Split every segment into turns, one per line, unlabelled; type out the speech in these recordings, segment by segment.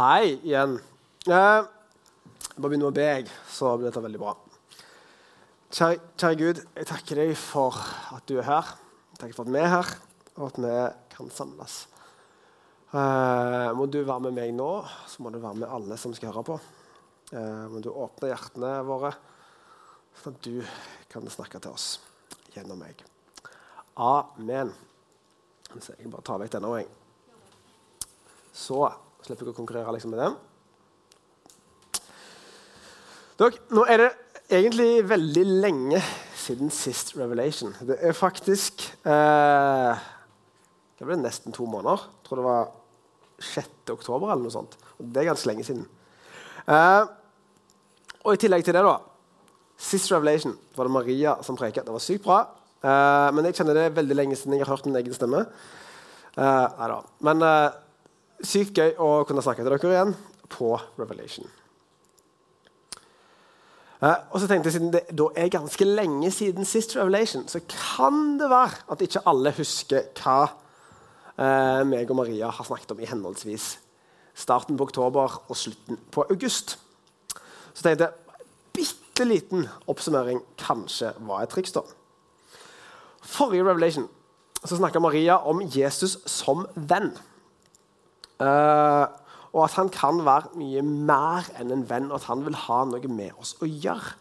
Hei igjen. Eh, jeg bare begynner med å be, jeg, så blir dette veldig bra. Kjære, kjære Gud, jeg takker deg for at du er her. Jeg takker for at vi er her, og at vi kan samles. Eh, må du være med meg nå, så må du være med alle som skal høre på. Eh, må du åpne hjertene våre, sånn at du kan snakke til oss gjennom meg. Amen. Så jeg bare tar vekk denne òg, jeg. Så slipper ikke å konkurrere liksom med den. Dere, nå er det egentlig veldig lenge siden sist Revelation. Det er faktisk eh, Det ble nesten to måneder. Jeg tror det var 6. oktober eller noe sånt. Og det er ganske lenge siden. Eh, og i tillegg til det, da Sist Revelation var det Maria som preket. Det var sykt bra. Eh, men jeg kjenner det veldig lenge siden jeg har hørt min egen stemme. Eh. Men eh, sykt gøy å kunne snakke til dere igjen på Revelation. Eh, og så tenkte jeg, Siden det da er ganske lenge siden sist Revelation, så kan det være at ikke alle husker hva eh, meg og Maria har snakket om i henholdsvis starten på oktober og slutten på august. Så tenkte jeg bitte liten oppsummering kanskje var et triks. da. Forrige Revelation så snakka Maria om Jesus som venn. Uh, og at han kan være mye mer enn en venn, og at han vil ha noe med oss å gjøre.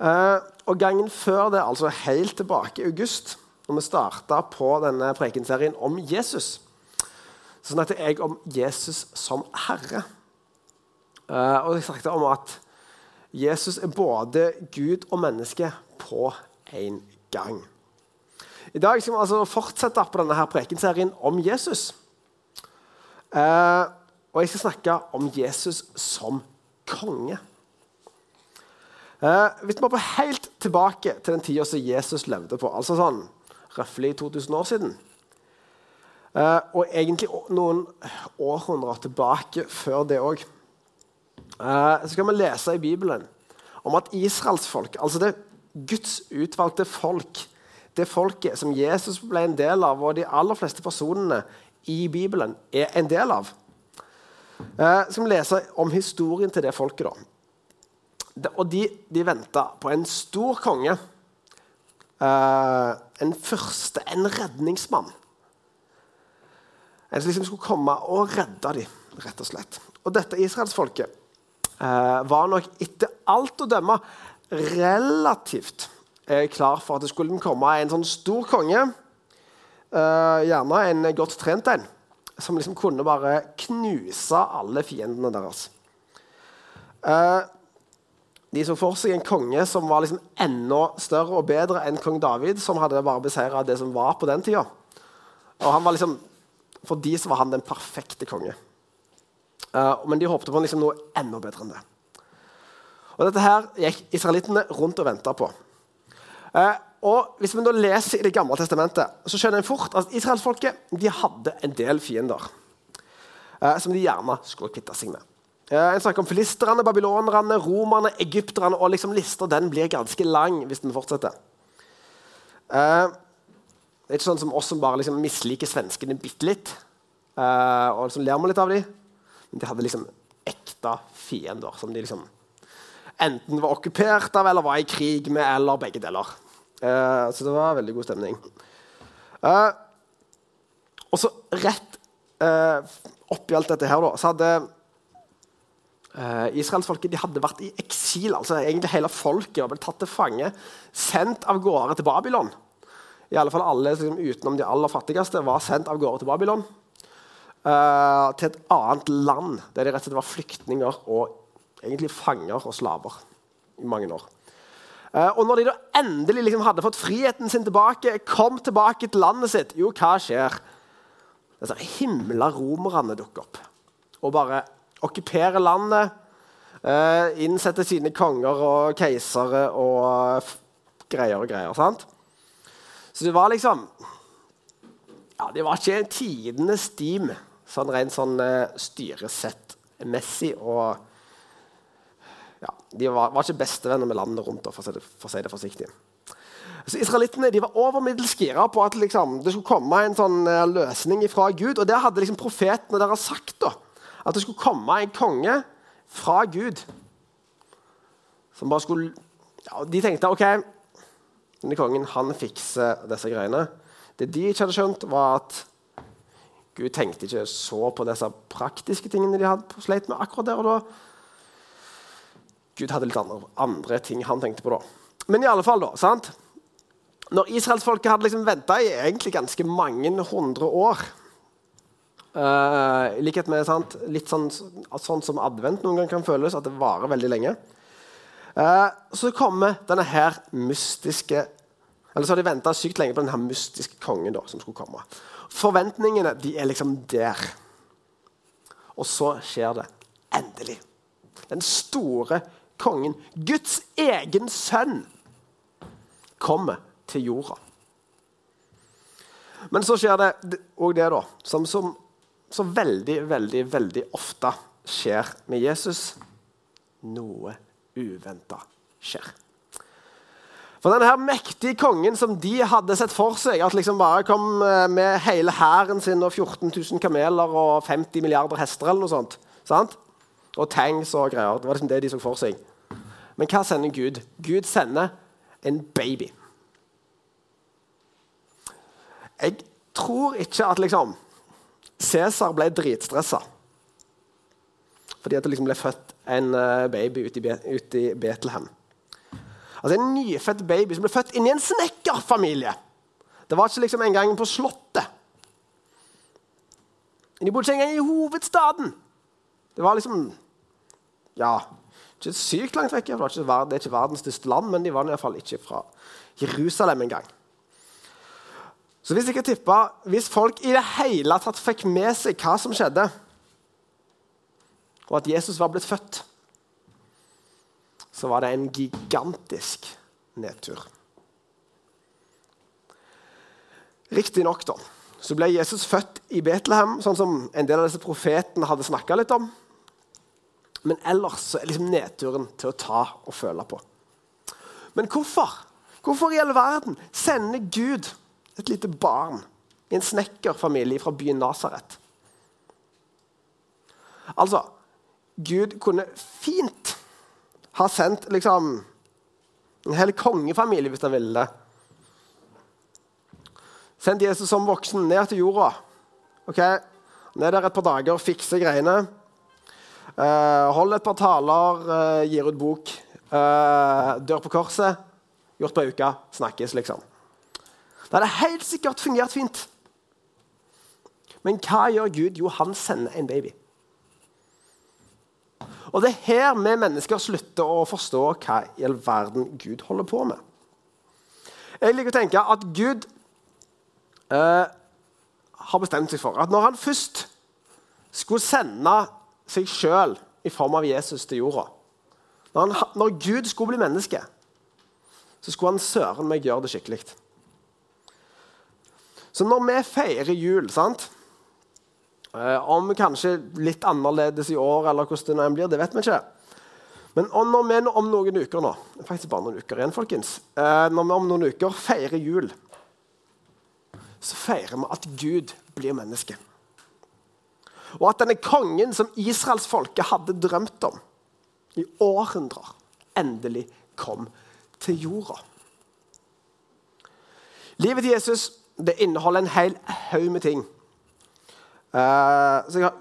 Uh, og Gangen før det, altså helt tilbake i august, når vi starta på denne prekenserien om Jesus, så snakket jeg om Jesus som herre. Uh, og jeg snakket om at Jesus er både Gud og menneske på en gang. I dag skal vi altså fortsette på denne her prekenserien om Jesus. Uh, og jeg skal snakke om Jesus som konge. Eh, hvis vi går helt tilbake til den tida som Jesus levde på, altså sånn røftlig 2000 år siden eh, Og egentlig noen århundrer tilbake før det òg, så skal vi lese i Bibelen om at israelsfolk, altså det Guds utvalgte folk, det folket som Jesus ble en del av, og de aller fleste personene i Bibelen er en del av. Eh, skal vi lese om historien til det folket. da. Og De, de venta på en stor konge. Eh, en første, en redningsmann. En som liksom skulle komme og redde dem, rett og slett. Og dette israelsfolket eh, var nok etter alt å dømme relativt eh, klar for at det skulle komme en sånn stor konge. Eh, gjerne en godt trent en som liksom kunne bare knuse alle fiendene deres. Eh, de så for seg en konge som var liksom enda større og bedre enn kong David, som hadde bare beseira det som var på den tida. Og han var liksom, For de så var han den perfekte konge. Uh, men de håpte på liksom noe enda bedre enn det. Og Dette her gikk israelittene rundt og venta på. Uh, og Hvis vi da leser i Det gamle testamentet, så skjønner en fort at israelsfolket de hadde en del fiender eh, som de gjerne skulle kvitte seg med. En snakker om filisterne, babylonerne, romerne, egypterne og liksom lista den blir ganske lang hvis den fortsetter. Eh, det er ikke sånn som oss som bare liksom misliker svenskene bitte litt. Uh, og liksom ler vi litt av dem. Men de hadde liksom ekte fiender som de liksom enten var okkupert av eller var i krig med, eller begge deler. Uh, så det var veldig god stemning. og så rett oppi alt dette her, da, så hadde eh, Israelsfolket de hadde vært i eksil. altså egentlig Hele folket ble tatt til fange, sendt av gårde til Babylon. I alle fall alle liksom, utenom de aller fattigste var sendt av gårde til Babylon. Eh, til et annet land der de rett og slett var flyktninger og egentlig fanger og slaver i mange år. Uh, og når de da endelig liksom hadde fått friheten sin tilbake, kom tilbake til landet sitt, jo, hva skjer? Disse himla romerne dukker opp og bare okkupere landet, Innsetter innsette sine konger og keisere og greier og greier. sant? Så det var liksom ja, Det var ikke tidenes steam sånn rent sånn eh, styresettmessig. Og ja, de var, var ikke bestevenner med landet rundt, for å, si det, for å si det forsiktig. Så Israelittene var over middels gira på at liksom, det skulle komme en sånn uh, løsning fra Gud. Og det hadde liksom profetene deres sagt. da, At det skulle komme en konge fra Gud som bare skulle ja, De tenkte OK, denne kongen han fikser disse greiene. Det de ikke hadde skjønt, var at Gud tenkte ikke så på disse praktiske tingene de hadde sleit med akkurat der og da. Gud hadde litt andre, andre ting han tenkte på da. Men i alle fall, da. sant? Når israelsfolket hadde liksom venta i egentlig ganske mange hundre år uh, likhet med sant? litt sånn, sånn, som advent noen gang kan føles, at det varer veldig lenge. Uh, så kommer denne her mystiske Eller så har de venta sykt lenge på denne mystiske kongen da, som skulle komme. Forventningene de er liksom der. Og så skjer det. Endelig. Den store kongen, Guds egen sønn, kommer til jorda. Men så skjer det òg det, da, som, så veldig, veldig, veldig ofte skjer med Jesus. Noe uventa skjer. For denne her mektige kongen som de hadde sett for seg, at liksom bare kom eh, med hele hæren sin og 14 000 kameler og 50 milliarder hester eller noe sånt, sant? og tanks og greier. Det var liksom det de så for seg. Men hva sender Gud? Gud sender en baby. Jeg tror ikke at liksom Cæsar ble dritstressa fordi at det liksom ble født en eh, baby ute i, ute i Betlehem. Altså En nyfødt baby som ble født inn i en snekkerfamilie. Det var ikke liksom engang på Slottet. De bodde ikke engang i hovedstaden. Det var liksom Ja, ikke sykt langt vekk. Det, det er ikke verdens største land, men de var i hvert fall ikke fra Jerusalem engang. Så hvis jeg kan tippe, hvis folk i det hele tatt fikk med seg hva som skjedde, og at Jesus var blitt født, så var det en gigantisk nedtur. Riktignok så ble Jesus født i Betlehem, sånn som en del av disse profetene hadde snakka litt om. Men ellers er liksom nedturen til å ta og føle på. Men hvorfor? Hvorfor i all verden sender Gud et lite barn i en snekkerfamilie fra byen Nasaret. Altså, Gud kunne fint ha sendt liksom, en hel kongefamilie hvis han ville det. Sendt Jesus som voksen ned til jorda. Ok, Ned der et par dager, fikse greiene. Uh, hold et par taler, uh, gir ut bok. Uh, dør på korset. Gjort på ei uke. Snakkes, liksom. Det hadde helt sikkert fungert fint. Men hva gjør Gud? Jo, han sender en baby. Og Det er her vi mennesker slutter å forstå hva i all verden Gud holder på med. Jeg liker å tenke at Gud eh, har bestemt seg for at når han først skulle sende seg sjøl i form av Jesus til jorda Når, han, når Gud skulle bli menneske, så skulle han søren meg gjøre det skikkelig. Så når vi feirer jul sant? Eh, om kanskje litt annerledes i år, eller hvordan det blir, det vet vi ikke. Men når vi om noen uker nå, faktisk bare noen uker igjen, folkens, eh, når vi om noen uker feirer jul, så feirer vi at Gud blir menneske. Og at denne kongen som israelsfolket hadde drømt om i århundrer, endelig kom til jorda. Livet til Jesus det inneholder en hel haug med ting. Uh, så jeg, har,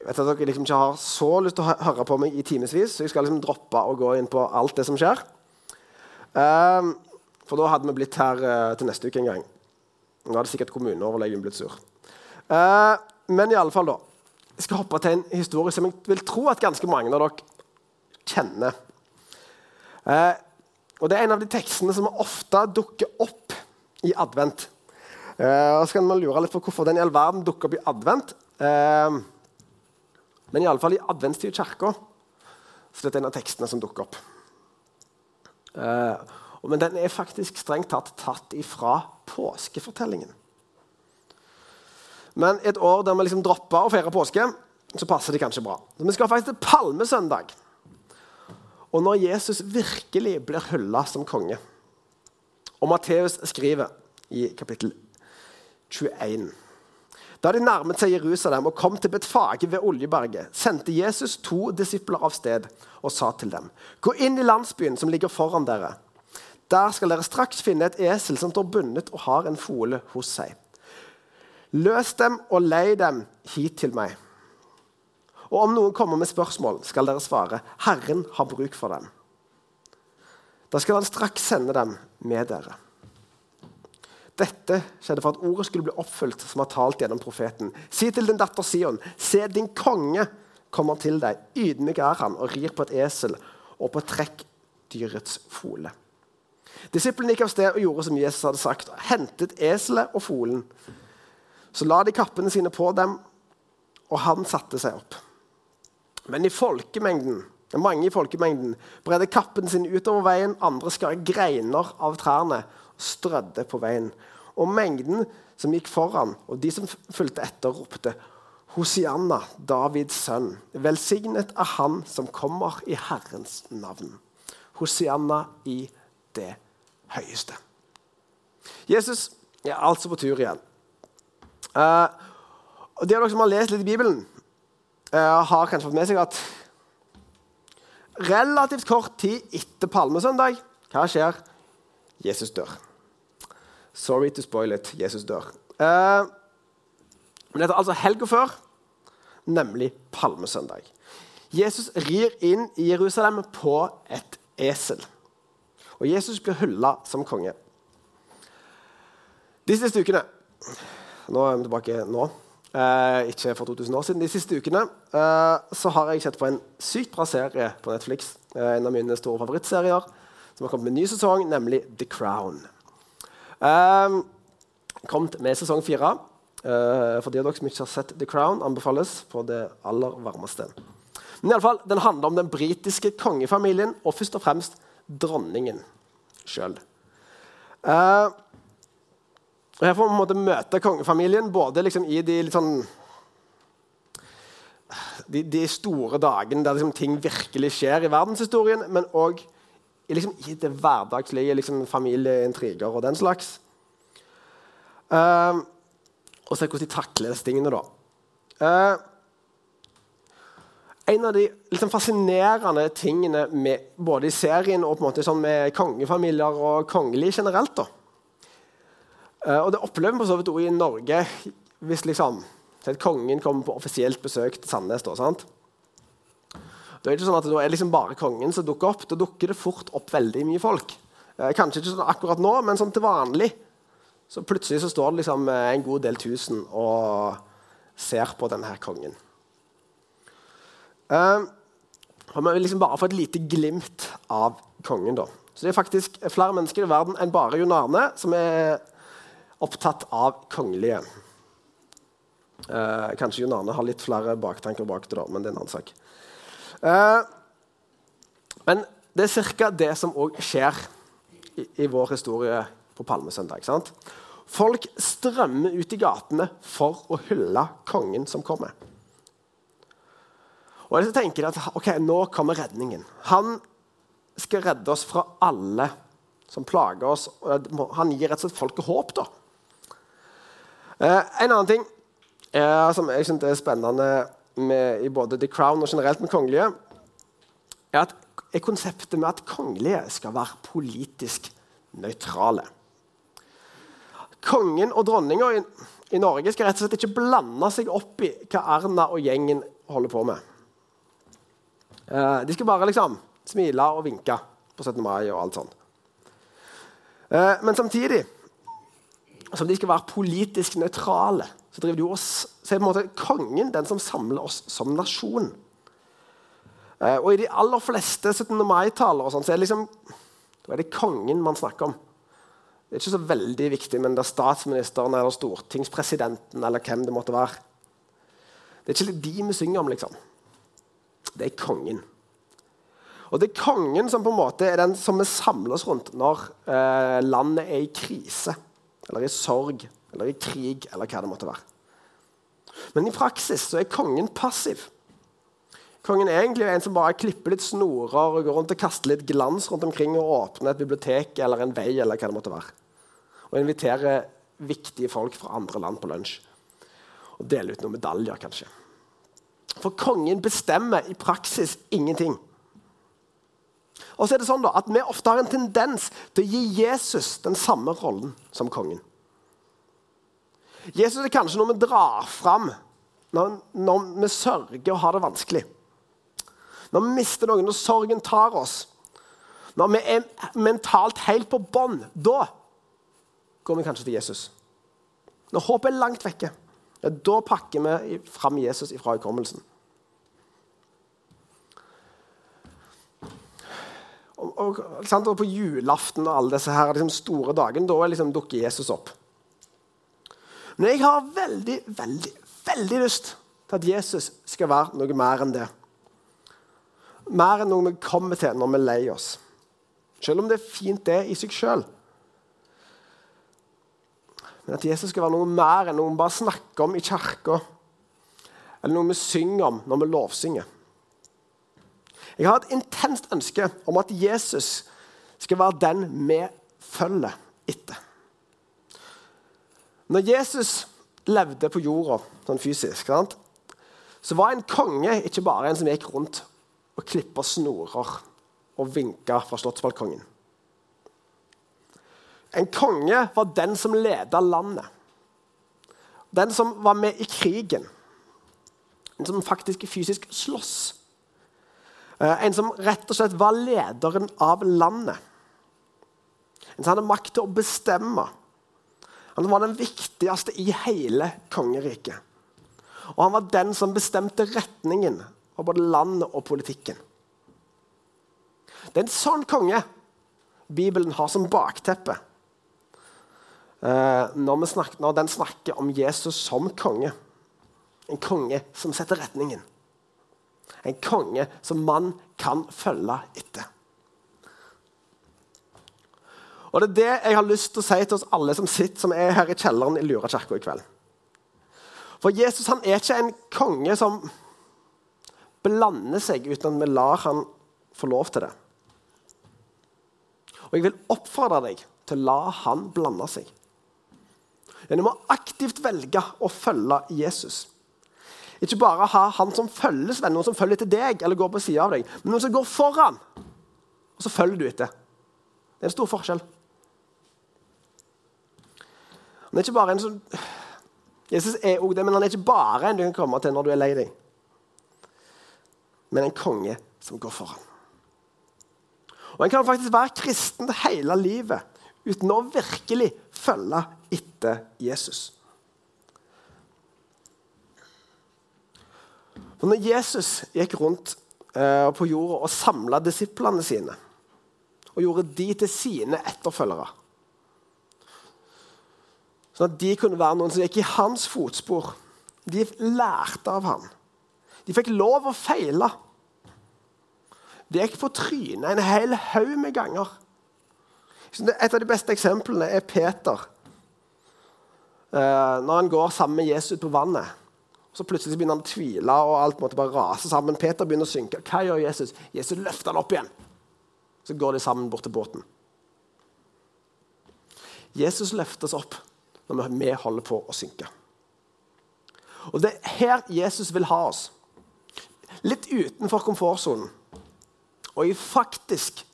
jeg vet at dere liksom ikke har så lyst til å høre på meg i timevis, så jeg skal liksom droppe å gå inn på alt det som skjer. Uh, for da hadde vi blitt her uh, til neste uke en gang. Nå hadde sikkert kommuneoverlegen blitt sur. Men i alle fall da. Jeg skal hoppe til en historie som jeg vil tro at ganske mange av dere kjenner. Uh, og Det er en av de tekstene som ofte dukker opp i advent. Eh, og så kan man lure litt på hvorfor den i all verden dukker opp i advent. Eh, men iallfall i adventstid i kirka så dette er en av tekstene som dukker opp. Eh, men den er faktisk strengt tatt tatt ifra påskefortellingen. Men et år der vi liksom dropper å feire påske, så passer det kanskje bra. Så vi skal faktisk til palmesøndag. Og når Jesus virkelig blir hylla som konge. Og Matteus skriver i kapittel 21 Da de nærmet seg Jerusalem og kom til Betfage ved Oljeberget, sendte Jesus to disipler av sted og sa til dem.: Gå inn i landsbyen som ligger foran dere. Der skal dere straks finne et esel som står bundet og har en fole hos seg. Løs dem og lei dem hit til meg. Og om noen kommer med spørsmål, skal dere svare, Herren har bruk for dem. Da skal han straks sende dem med dere. Dette skjedde for at ordet skulle bli oppfylt, som har talt gjennom profeten. Si til din datter Sion, se din konge kommer til deg. Ydmyk er han og rir på et esel og på trekkdyrets fole. Disiplene gikk av sted og gjorde som Jesus hadde sagt. Hentet eselet og folen. Så la de kappene sine på dem, og han satte seg opp. Men i folkemengden, mange i folkemengden bredde kappene sine utover veien, andre skar greiner av trærne og strødde på veien. Og mengden som gikk foran, og de som fulgte etter, ropte Hosianna, Davids sønn. Velsignet er han som kommer i Herrens navn. Hosianna i det høyeste. Jesus er altså på tur igjen. Uh, og De av dere som har lest litt i Bibelen, uh, har kanskje fått med seg at relativt kort tid etter palmesøndag, hva skjer? Jesus dør. Sorry to spoil it. Jesus dør. Uh, men dette er altså helga før, nemlig palmesøndag. Jesus rir inn i Jerusalem på et esel. Og Jesus blir hylla som konge. De siste ukene Nå er vi tilbake nå. Eh, ikke for 2000 år siden. De siste ukene eh, så har jeg sett på en sykt bra serie på Netflix. Eh, en av mine store favorittserier som har kommet med en ny sesong, nemlig The Crown. Eh, kommet med sesong fire. Eh, for de av dere som ikke har sett The Crown, anbefales på det aller varmeste. Men i alle fall, Den handler om den britiske kongefamilien og først og fremst dronningen sjøl. Eh, her får vi måte møte kongefamilien både liksom i de litt sånn de, de, store dagene der liksom ting virkelig skjer i verdenshistorien, men òg liksom, i det hverdagslige, liksom, familieintriger og den slags. Uh, og se hvordan de takler disse tingene, da. Uh, en av de liksom, fascinerende tingene med, både i serien og på en måte sånn med kongefamilier og kongelige generelt da. Uh, og det opplever vi på så vidt også i Norge hvis liksom, kongen kommer på offisielt besøk til Sandnes. Da, sant? Da er det ikke sånn at det er liksom bare kongen som dukker opp. Da dukker det fort opp veldig mye folk. Uh, kanskje ikke sånn akkurat nå, men sånn til vanlig. Så plutselig så står det liksom eh, en god del tusen og ser på denne her kongen. Uh, og vi vil liksom bare få et lite glimt av kongen. da. Så Det er faktisk flere mennesker i verden enn bare Jon Arne som er opptatt av kongelige. Eh, kanskje Jon Arne har litt flere baktanker bak det, da, men det er en annen sak. Eh, men det er ca. det som òg skjer i, i, vår historie på palmesøndag. sant? Folk strømmer ut i gatene for å hylle kongen som kommer. Og så tenker jeg at ok, nå kommer redningen. Han skal redde oss fra alle som plager oss. Han gir rett og slett folket håp. da. Eh, en annen ting eh, som jeg synes er spennende med, i både The Crown og generelt med kongelige, er, at, er konseptet med at kongelige skal være politisk nøytrale. Kongen og dronninga i, i Norge skal rett og slett ikke blande seg opp i hva Erna og gjengen holder på med. Eh, de skal bare liksom smile og vinke på 17. mai og alt sånt. Eh, men samtidig som de skal være politisk nøytrale, så driver de oss, så er på en måte kongen den som samler oss som nasjon. Eh, og i de aller fleste 17. mai-taler sånn, så er det liksom, da er det kongen man snakker om. Det er ikke så veldig viktig, men det er statsministeren eller stortingspresidenten eller hvem det måtte være. Det er ikke de vi synger om, liksom det er kongen. Og det er kongen som på en måte er den som vi samler oss rundt når eh, landet er i krise, eller i sorg, eller i krig, eller hva det måtte være. Men i praksis så er kongen passiv. Kongen er egentlig en som bare klipper litt snorer og går rundt og kaster litt glans rundt omkring og åpner et bibliotek eller en vei. eller hva det måtte være. Og inviterer viktige folk fra andre land på lunsj. og deler ut noen medaljer, kanskje. For kongen bestemmer i praksis ingenting. Og så er det sånn da, at Vi ofte har en tendens til å gi Jesus den samme rollen som kongen. Jesus er kanskje noe vi drar fram når, når vi sørger og har det vanskelig. Når vi mister noen, når sorgen tar oss. Når vi er mentalt helt på bånn. Da går vi kanskje til Jesus. Når håpet er langt vekke, ja, da pakker vi fram Jesus fra hukommelsen. Og, og, og, på julaften og alle disse her, liksom store dagene, da liksom dukker Jesus opp. Men jeg har veldig, veldig, veldig lyst til at Jesus skal være noe mer enn det. Mer enn noe vi kommer til når vi er lei oss. Selv om det er fint, det i seg sjøl. Men at Jesus skal være noe mer enn noe vi bare snakker om i kirka, eller noe vi synger om når vi lovsynger. Jeg har et intenst ønske om at Jesus skal være den vi følger etter. Når Jesus levde på jorda sånn fysisk, så var en konge ikke bare en som gikk rundt og klippa snorer og vinka fra slottsbalkongen. En konge var den som leda landet. Den som var med i krigen. Den som faktisk fysisk sloss. Eh, en som rett og slett var lederen av landet. En som hadde makt til å bestemme. Han var den viktigste i hele kongeriket. Og han var den som bestemte retningen av både landet og politikken. Det er en sånn konge Bibelen har som bakteppe eh, når, snakker, når den snakker om Jesus som konge. En konge som setter retningen. En konge som man kan følge etter. Og Det er det jeg har lyst til å si til oss alle som sitter som er her i kjelleren i Lura i kveld. For Jesus han er ikke en konge som blander seg uten at vi lar han få lov til det. Og jeg vil oppfordre deg til å la han blande seg. Men Du må aktivt velge å følge Jesus. Ikke bare ha han som følgesvenn, noen som følger etter deg eller går på sida av deg, men noen som går foran, og så følger du etter. Det er en stor forskjell. Han er ikke bare en som Jesus er òg det, men han er ikke bare en du kan komme til når du er lei deg. Men en konge som går foran. Og En kan faktisk være kristen hele livet uten å virkelig følge etter Jesus. For Når Jesus gikk rundt eh, på jorda og samla disiplene sine og gjorde de til sine etterfølgere Sånn at de kunne være noen som gikk i hans fotspor. De lærte av ham. De fikk lov å feile. De gikk på trynet en hel haug med ganger. Et av de beste eksemplene er Peter. Eh, når han går sammen med Jesus på vannet. Så plutselig begynner han å tvile, og alt måtte bare rase sammen. Peter begynner å synke. Hva gjør Jesus? Jesus løfter han opp igjen. Så går de sammen bort til båten. Jesus løftes opp når vi holder på å synke. Og Det er her Jesus vil ha oss. Litt utenfor komfortsonen. Og i faktisk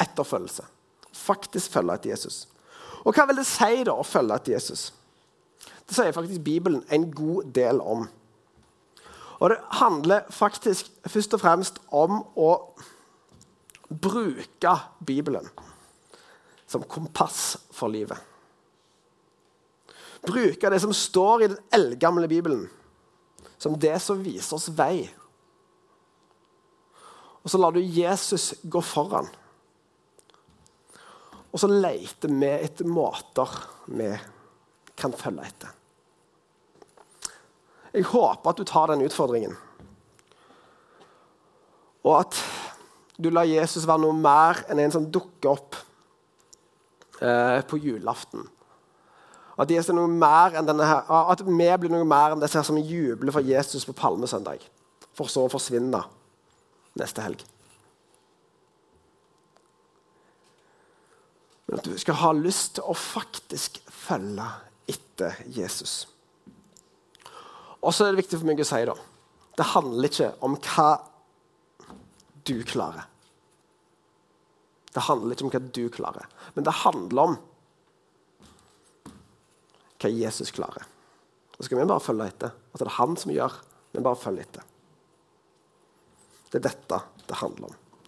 etterfølgelse. Faktisk følge etter Jesus. Og hva vil det si da å følge etter Jesus? Det sier faktisk Bibelen en god del om. Og det handler faktisk først og fremst om å bruke Bibelen som kompass for livet bruke det som står i den eldgamle Bibelen, som det som viser oss vei. Og så lar du Jesus gå foran. Og så leter vi etter måter vi kan følge etter. Jeg håper at du tar den utfordringen. Og at du lar Jesus være noe mer enn en som dukker opp eh, på julaften at, her, at vi blir noe mer enn disse som jubler for Jesus på palmesøndag, for så å forsvinne neste helg. Men at du skal ha lyst til å faktisk følge etter Jesus. Og så er det viktig for meg å si da, det handler ikke om hva du klarer. Det handler ikke om hva du klarer, men det handler om hva Jesus klarer. Så skal vi bare følge etter. At det er han som gjør. men bare følg etter. Det er dette det handler om.